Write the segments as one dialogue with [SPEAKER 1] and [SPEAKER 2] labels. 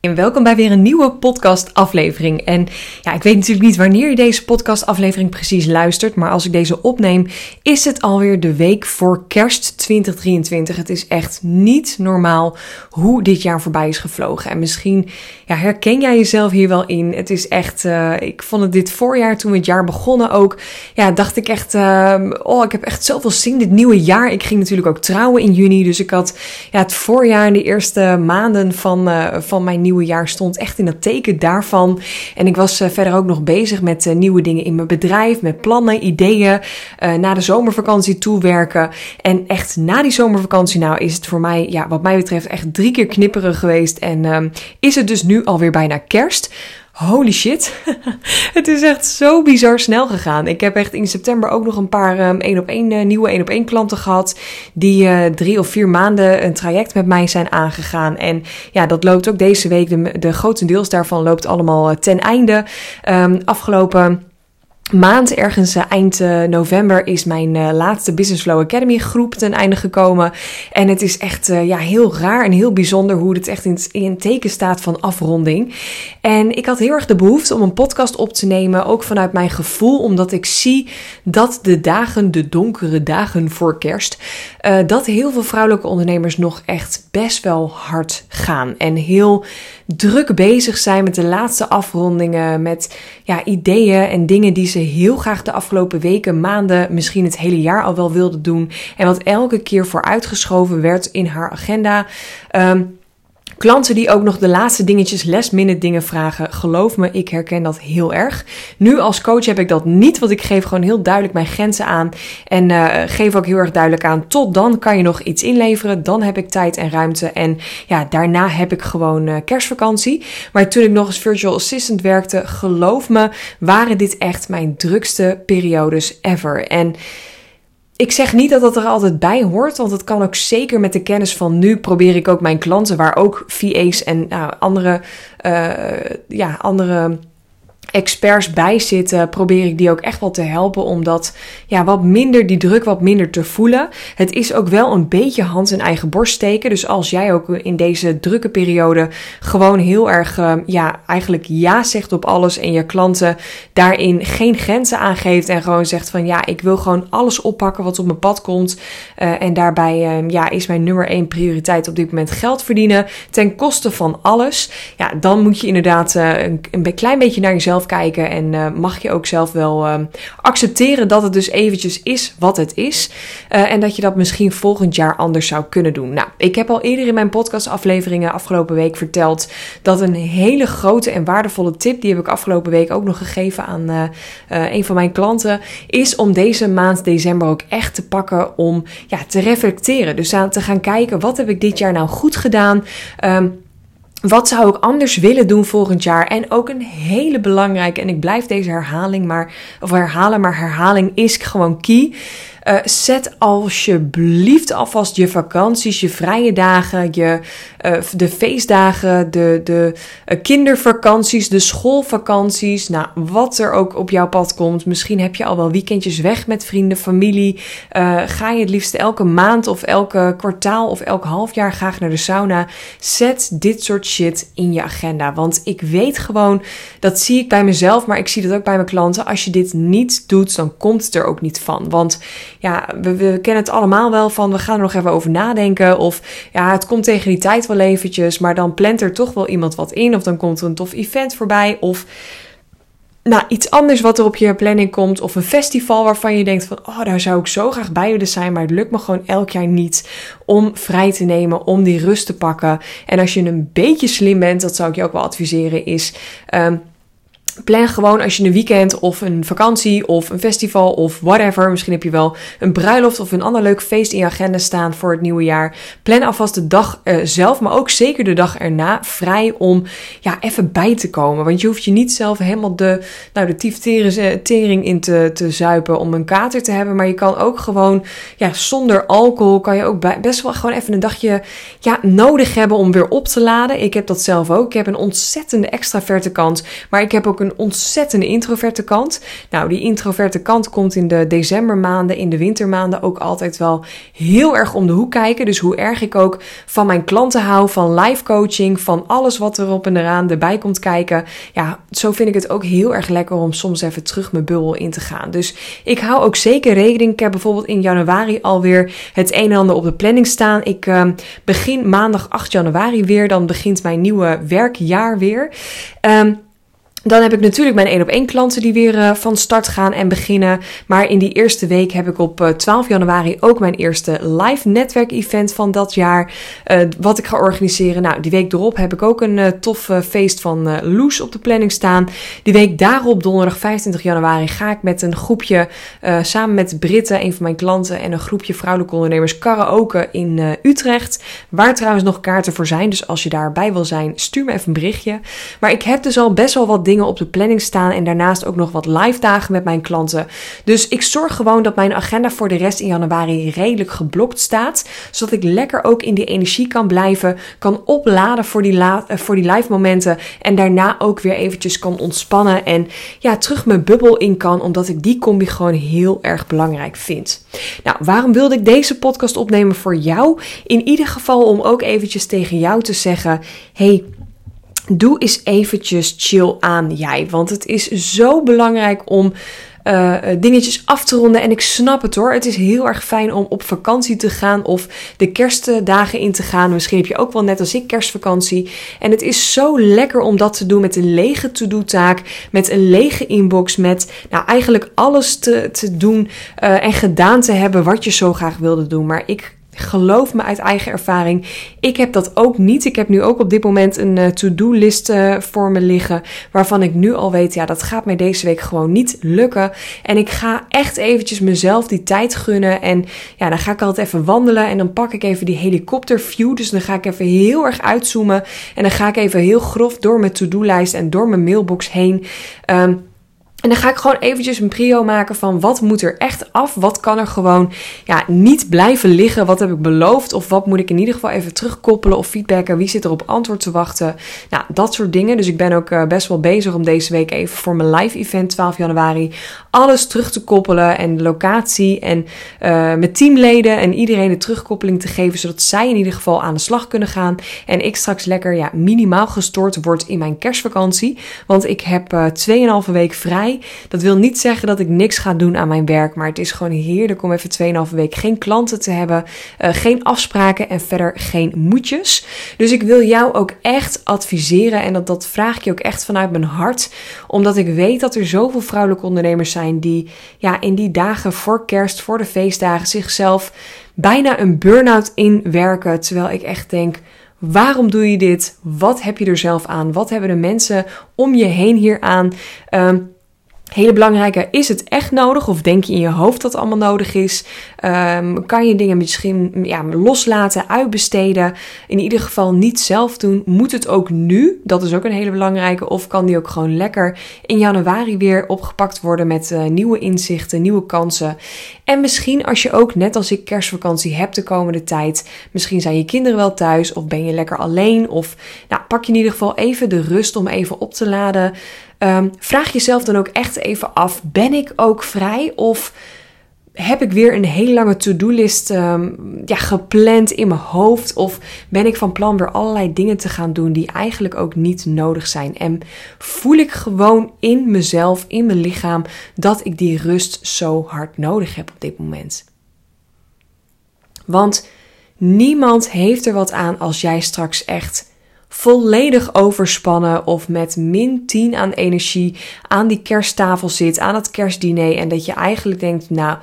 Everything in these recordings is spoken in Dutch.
[SPEAKER 1] En welkom bij weer een nieuwe podcast-aflevering. En ja, ik weet natuurlijk niet wanneer je deze podcast-aflevering precies luistert, maar als ik deze opneem, is het alweer de week voor kerst 2023. Het is echt niet normaal hoe dit jaar voorbij is gevlogen. En misschien ja, herken jij jezelf hier wel in. Het is echt, uh, ik vond het dit voorjaar, toen we het jaar begonnen ook, ja, dacht ik echt, uh, oh, ik heb echt zoveel zin dit nieuwe jaar. Ik ging natuurlijk ook trouwen in juni, dus ik had ja, het voorjaar de eerste maanden van, uh, van mijn nieuwe jaar stond echt in het teken daarvan. En ik was uh, verder ook nog bezig met nieuwe dingen in mijn bedrijf, met plannen, ideeën, na de zomervakantie toewerken. En echt na die zomervakantie, nou is het voor mij, ja, wat mij betreft, echt drie keer knipperen geweest. En ehm, is het dus nu alweer bijna kerst. Holy shit. het is echt zo bizar snel gegaan. Ik heb echt in september ook nog een paar um, één op één uh, nieuwe één op één klanten gehad. Die uh, drie of vier maanden een traject met mij zijn aangegaan. En ja, dat loopt ook deze week. De, de grotendeels daarvan loopt allemaal uh, ten einde. Um, afgelopen maand, ergens uh, eind uh, november, is mijn uh, laatste Business Flow Academy groep ten einde gekomen. En het is echt ja, heel raar en heel bijzonder hoe het echt in, in teken staat van afronding. En ik had heel erg de behoefte om een podcast op te nemen, ook vanuit mijn gevoel, omdat ik zie dat de dagen, de donkere dagen voor kerst, dat heel veel vrouwelijke ondernemers nog echt best wel hard gaan. En heel druk bezig zijn met de laatste afrondingen, met ja, ideeën en dingen die ze heel graag de afgelopen weken, maanden, misschien het hele jaar al wel wilden doen. En wat elke keer vooruitgeschoven werd in haar agenda. Um, Klanten die ook nog de laatste dingetjes, last dingen vragen. Geloof me, ik herken dat heel erg. Nu als coach heb ik dat niet, want ik geef gewoon heel duidelijk mijn grenzen aan. En uh, geef ook heel erg duidelijk aan, tot dan kan je nog iets inleveren. Dan heb ik tijd en ruimte. En ja, daarna heb ik gewoon uh, kerstvakantie. Maar toen ik nog als virtual assistant werkte, geloof me, waren dit echt mijn drukste periodes ever. En ik zeg niet dat dat er altijd bij hoort, want het kan ook zeker met de kennis van nu. Probeer ik ook mijn klanten, waar ook VA's en nou, andere, uh, ja, andere experts bij zitten, probeer ik die ook echt wel te helpen om dat ja, wat minder, die druk wat minder te voelen. Het is ook wel een beetje hand in eigen borst steken. Dus als jij ook in deze drukke periode gewoon heel erg, uh, ja, eigenlijk ja zegt op alles en je klanten daarin geen grenzen aangeeft en gewoon zegt van ja, ik wil gewoon alles oppakken wat op mijn pad komt. Uh, en daarbij uh, ja, is mijn nummer één prioriteit op dit moment geld verdienen ten koste van alles. Ja, dan moet je inderdaad een, een klein beetje naar jezelf kijken en uh, mag je ook zelf wel uh, accepteren dat het dus eventjes is wat het is. Uh, en dat je dat misschien volgend jaar anders zou kunnen doen. Nou, ik heb al eerder in mijn podcastafleveringen afgelopen week verteld dat een hele grote en waardevolle tip, die heb ik afgelopen week ook nog gegeven aan een van mijn klanten, is om deze maand december ook echt te pakken om ja, te reflecteren. Dus aan te gaan kijken, wat heb ik dit jaar nou goed gedaan? Um, wat zou ik anders willen doen volgend jaar? En ook een hele belangrijke, en ik blijf deze herhaling maar, of herhalen, maar herhaling is gewoon key. Uh, zet alsjeblieft alvast je vakanties, je vrije dagen, je, uh, de feestdagen, de, de uh, kindervakanties, de schoolvakanties. Nou, wat er ook op jouw pad komt. Misschien heb je al wel weekendjes weg met vrienden, familie. ga je het liefst elke maand of elke kwartaal of elk half jaar graag naar de sauna. Zet dit soort shit in je agenda. Want ik weet gewoon, dat zie ik bij mezelf, maar ik zie dat ook bij mijn klanten. Als je dit niet doet, dan komt het er ook niet van. Want ja, we, kennen het allemaal wel van we gaan er nog even over nadenken. Of ja, het komt tegen die tijd wel eventjes, maar dan plant er toch wel iemand wat in. Of dan komt er een tof event voorbij. Of nou, iets anders wat er op je planning komt. Of een festival waarvan je denkt van, oh, daar zou ik zo graag bij willen zijn. Maar het lukt me gewoon elk jaar niet om vrij te nemen, om die rust te pakken. En als je een beetje slim bent, dat zou ik je ook wel adviseren, is... Um, Plan gewoon als je een weekend of een vakantie of een festival of whatever. Misschien heb je wel een bruiloft of een ander leuk feest in je agenda staan voor het nieuwe jaar. Plan alvast de dag uh, zelf, maar ook zeker de dag erna vrij om ja, even bij te komen. Want je hoeft je niet zelf helemaal de, nou, de tering in te, te zuipen om een kater te hebben. Maar je kan ook gewoon ja, zonder alcohol kan je ook best wel gewoon even een dagje ja, nodig hebben om weer op te laden. Ik heb dat zelf ook. Ik heb een ontzettende extraverte kant, maar ik heb ook een een ontzettende introverte kant. Nou, die introverte kant komt in de decembermaanden, in de wintermaanden ook altijd wel heel erg om de hoek kijken. Dus hoe erg ik ook van mijn klanten hou, van live coaching, van alles wat erop en eraan erbij komt kijken. Ja, zo vind ik het ook heel erg lekker om soms even terug mijn bubbel in te gaan. Dus ik hou ook zeker rekening. Ik heb bijvoorbeeld in januari alweer het een en ander op de planning staan. Ik uh, begin maandag 8 januari weer. Dan begint mijn nieuwe werkjaar weer. Um, dan heb ik natuurlijk mijn 1 op 1 klanten die weer uh, van start gaan en beginnen. Maar in die eerste week heb ik op uh, eh, 12 januari ook mijn eerste live netwerk event van dat jaar. Uh, wat ik ga organiseren. Nou, die week erop heb ik ook een tof feest van Loes op de planning staan. Die week daarop, donderdag 25 januari, ga ik met een groepje samen met Britten, een van mijn klanten, en een groepje vrouwelijke ondernemers karaoke in Utrecht. Waar trouwens nog kaarten voor zijn. Dus als je daarbij wil zijn, stuur me even een berichtje. Maar ik heb dus al best wel wat dingen op de planning staan en daarnaast ook nog wat live dagen met mijn klanten. Dus ik zorg gewoon dat mijn agenda voor de rest in januari redelijk geblokt staat, zodat ik lekker ook in die energie kan blijven, kan opladen voor die, eh, voor die live momenten en daarna ook weer eventjes kan ontspannen en ja, terug mijn bubbel in kan, omdat ik die combi gewoon heel erg belangrijk vind. Nou, waarom wilde ik deze podcast opnemen voor jou? In ieder geval om ook eventjes tegen jou te zeggen: hey, doe eens eventjes chill aan jij. Want het is zo belangrijk om uh, dingetjes af te ronden. En ik snap het hoor. Het is heel erg fijn om op vakantie te gaan of de kerstdagen in te gaan. Misschien heb je ook wel net als ik kerstvakantie. En het is zo lekker om dat te doen met een lege to-do-taak, met een lege inbox, met nou eigenlijk alles te, te doen uh, en gedaan te hebben wat je zo graag wilde doen. Maar ik Geloof me uit eigen ervaring. Ik heb dat ook niet. Ik heb nu ook op dit moment een uh, to-do-list uh, voor me liggen. Waarvan ik nu al weet, ja, dat gaat mij deze week gewoon niet lukken. En ik ga echt eventjes mezelf die tijd gunnen. En ja, dan ga ik altijd even wandelen. En dan pak ik even die helikopterview. Dus dan ga ik even heel erg uitzoomen. En dan ga ik even heel grof door mijn to-do-lijst en door mijn mailbox heen. Um, en dan ga ik gewoon eventjes een prio maken van wat moet er echt af? Wat kan er gewoon ja, niet blijven liggen? Wat heb ik beloofd? Of wat moet ik in ieder geval even terugkoppelen of feedbacken? Wie zit er op antwoord te wachten? Nou, dat soort dingen. Dus ik ben ook uh, best wel bezig om deze week even voor mijn live event 12 januari alles terug te koppelen. En de locatie en uh, mijn teamleden en iedereen de terugkoppeling te geven. Zodat zij in ieder geval aan de slag kunnen gaan. En ik straks lekker ja, minimaal gestoord word in mijn kerstvakantie. Want ik heb uh, 2,5 week vrij. Dat wil niet zeggen dat ik niks ga doen aan mijn werk, maar het is gewoon heerlijk om even 2,5 week geen klanten te hebben, uh, geen afspraken en verder geen moedjes. Dus ik wil jou ook echt adviseren en dat, dat vraag ik je ook echt vanuit mijn hart, omdat ik weet dat er zoveel vrouwelijke ondernemers zijn die ja, in die dagen voor kerst, voor de feestdagen zichzelf bijna een burn-out inwerken, terwijl ik echt denk Waarom doe je dit? Wat heb je er zelf aan? Wat hebben de mensen om je heen hier aan? Um, Hele belangrijke, is het echt nodig? Of denk je in je hoofd dat het allemaal nodig is? Um, kan je dingen misschien ja, loslaten, uitbesteden? In ieder geval niet zelf doen. Moet het ook nu? Dat is ook een hele belangrijke. Of kan die ook gewoon lekker in januari weer opgepakt worden met uh, nieuwe inzichten, nieuwe kansen? En misschien als je ook net als ik kerstvakantie hebt de komende tijd. Misschien zijn je kinderen wel thuis of ben je lekker alleen. Of nou, pak je in ieder geval even de rust om even op te laden. Um, vraag jezelf dan ook echt even af: ben ik ook vrij? Of heb ik weer een hele lange to-do-list um, ja, gepland in mijn hoofd? Of ben ik van plan weer allerlei dingen te gaan doen die eigenlijk ook niet nodig zijn? En voel ik gewoon in mezelf, in mijn lichaam, dat ik die rust zo hard nodig heb op dit moment? Want niemand heeft er wat aan als jij straks echt volledig overspannen of met min 10 aan energie aan die kersttafel zit, aan het kerstdiner en dat je eigenlijk denkt, nou,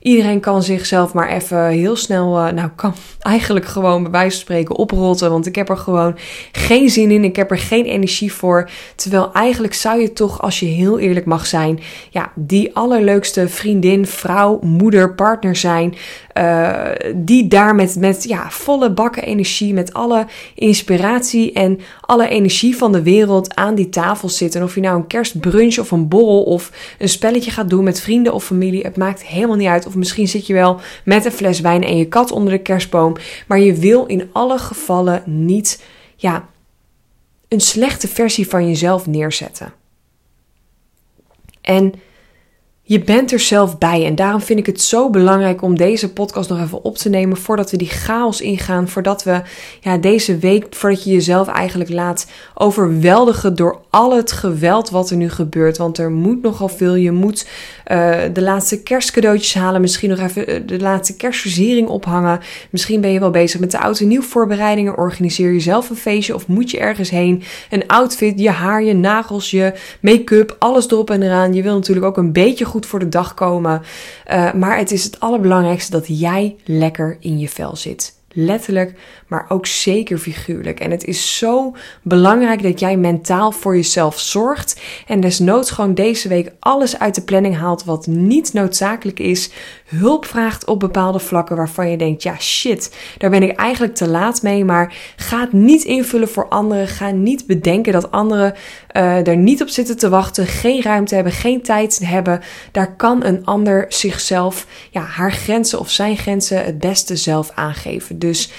[SPEAKER 1] Iedereen kan zichzelf maar even heel snel, uh, nou kan eigenlijk gewoon bij wijze van spreken oprotten. Want ik heb er gewoon geen zin in. Ik heb er geen energie voor. Terwijl eigenlijk zou je toch, als je heel eerlijk mag zijn, ja, die allerleukste vriendin, vrouw, moeder, partner zijn. Uh, die daar met, met ja, volle bakken energie, met alle inspiratie en alle energie van de wereld aan die tafel zitten. of je nou een kerstbrunch of een borrel of een spelletje gaat doen met vrienden of familie, het maakt helemaal niet uit of misschien zit je wel met een fles wijn en je kat onder de kerstboom. Maar je wil in alle gevallen niet ja, een slechte versie van jezelf neerzetten. En je bent er zelf bij. En daarom vind ik het zo belangrijk om deze podcast nog even op te nemen. Voordat we die chaos ingaan. Voordat we ja, deze week, voordat je jezelf eigenlijk laat overweldigen door al het geweld wat er nu gebeurt. Want er moet nogal veel. Je moet uh, de laatste kerstcadeautjes halen. Misschien nog even eh, de laatste kerstversiering ophangen. Misschien ben je wel bezig met de oud en nieuw voorbereidingen. Organiseer je zelf een feestje of moet je ergens heen. Een outfit, je haar, je nagels, je make-up, alles erop en eraan. Je wil natuurlijk ook een beetje goed voor de dag komen. Uh, maar het is het allerbelangrijkste dat jij lekker in je vel zit. Letterlijk, maar ook zeker figuurlijk. En het is zo belangrijk dat jij mentaal voor jezelf zorgt. En desnoods gewoon deze week alles uit de planning haalt wat niet noodzakelijk is. Hulp vraagt op bepaalde vlakken waarvan je denkt: ja, shit, daar ben ik eigenlijk te laat mee. Maar ga het niet invullen voor anderen. Ga niet bedenken dat anderen uh, er niet op zitten te wachten. Geen ruimte hebben, geen tijd hebben. Daar kan een ander zichzelf, ja, haar grenzen of zijn grenzen het beste zelf aangeven. Dus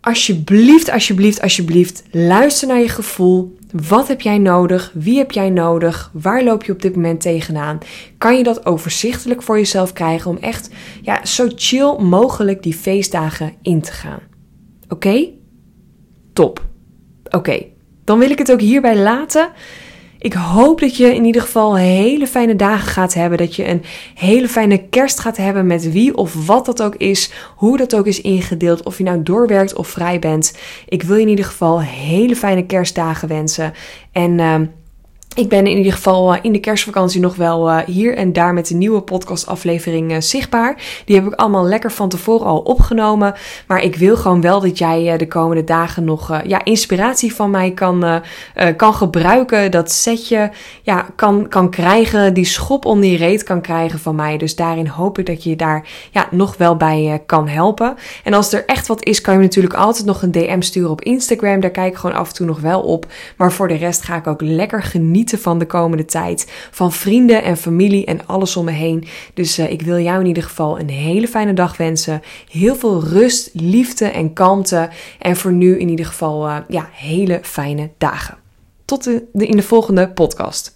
[SPEAKER 1] alsjeblieft, alsjeblieft, alsjeblieft, luister naar je gevoel. Wat heb jij nodig? Wie heb jij nodig? Waar loop je op dit moment tegenaan? Kan je dat overzichtelijk voor jezelf krijgen om echt ja, zo chill mogelijk die feestdagen in te gaan? Oké? Top. Oké, dan wil ik het ook hierbij laten. Ik hoop dat je in ieder geval hele fijne dagen gaat hebben. Dat je een hele fijne kerst gaat hebben met wie of wat dat ook is. Hoe dat ook is ingedeeld. Of je nou doorwerkt of vrij bent. Ik wil je in ieder geval hele fijne kerstdagen wensen. En... Uh, ik ben in ieder geval eh, in de kerstvakantie nog wel eh, hier en daar met de nieuwe podcastaflevering uh, zichtbaar. Die heb ik allemaal lekker van tevoren al opgenomen. Maar ik wil gewoon wel dat jij de komende dagen nog ja, inspiratie van mij kan, kan gebruiken. Dat setje ja, kan, kan krijgen, die schop onder je reet kan krijgen van mij. Dus daarin hoop ik dat je daar ja, nog wel bij kan helpen. En als er echt wat is, kan je natuurlijk altijd nog een DM sturen op Instagram. Daar kijk ik gewoon af en toe nog wel op. Maar voor de rest ga ik ook lekker van de komende tijd. Van vrienden en familie en alles om me heen. Dus uh, ik wil jou in ieder geval een hele fijne dag wensen. Heel veel rust, liefde en kalmte. En voor nu in ieder geval uh, ja, hele fijne dagen. Tot de, in de volgende podcast.